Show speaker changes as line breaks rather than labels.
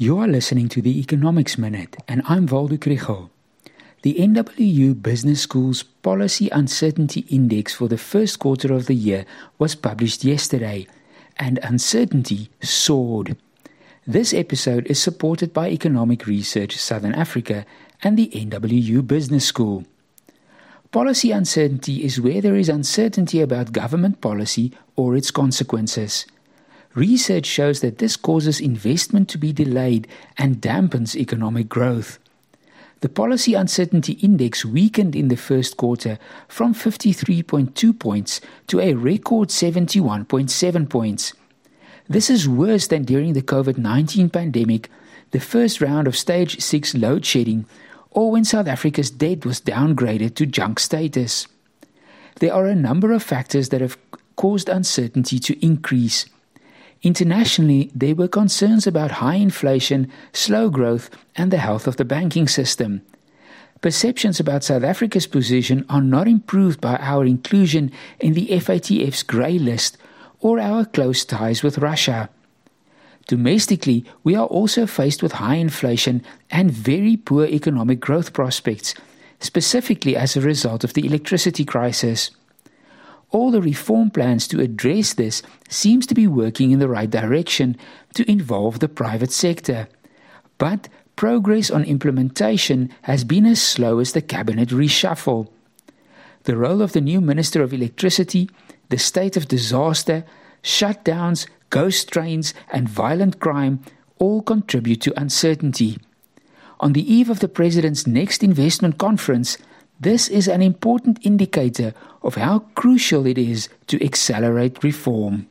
You are listening to the Economics Minute, and I'm Waldo Krugell. The NWU Business School's Policy Uncertainty Index for the first quarter of the year was published yesterday, and uncertainty soared. This episode is supported by Economic Research Southern Africa and the NWU Business School. Policy uncertainty is where there is uncertainty about government policy or its consequences. Research shows that this causes investment to be delayed and dampens economic growth. The Policy Uncertainty Index weakened in the first quarter from 53.2 points to a record 71.7 points. This is worse than during the COVID 19 pandemic, the first round of stage 6 load shedding, or when South Africa's debt was downgraded to junk status. There are a number of factors that have caused uncertainty to increase. Internationally, there were concerns about high inflation, slow growth, and the health of the banking system. Perceptions about South Africa's position are not improved by our inclusion in the FATF's grey list or our close ties with Russia. Domestically, we are also faced with high inflation and very poor economic growth prospects, specifically as a result of the electricity crisis all the reform plans to address this seems to be working in the right direction to involve the private sector. But progress on implementation has been as slow as the cabinet reshuffle. The role of the new Minister of Electricity, the state of disaster, shutdowns, ghost trains, and violent crime all contribute to uncertainty. On the eve of the President's next investment conference, this is an important indicator of how crucial it is to accelerate reform.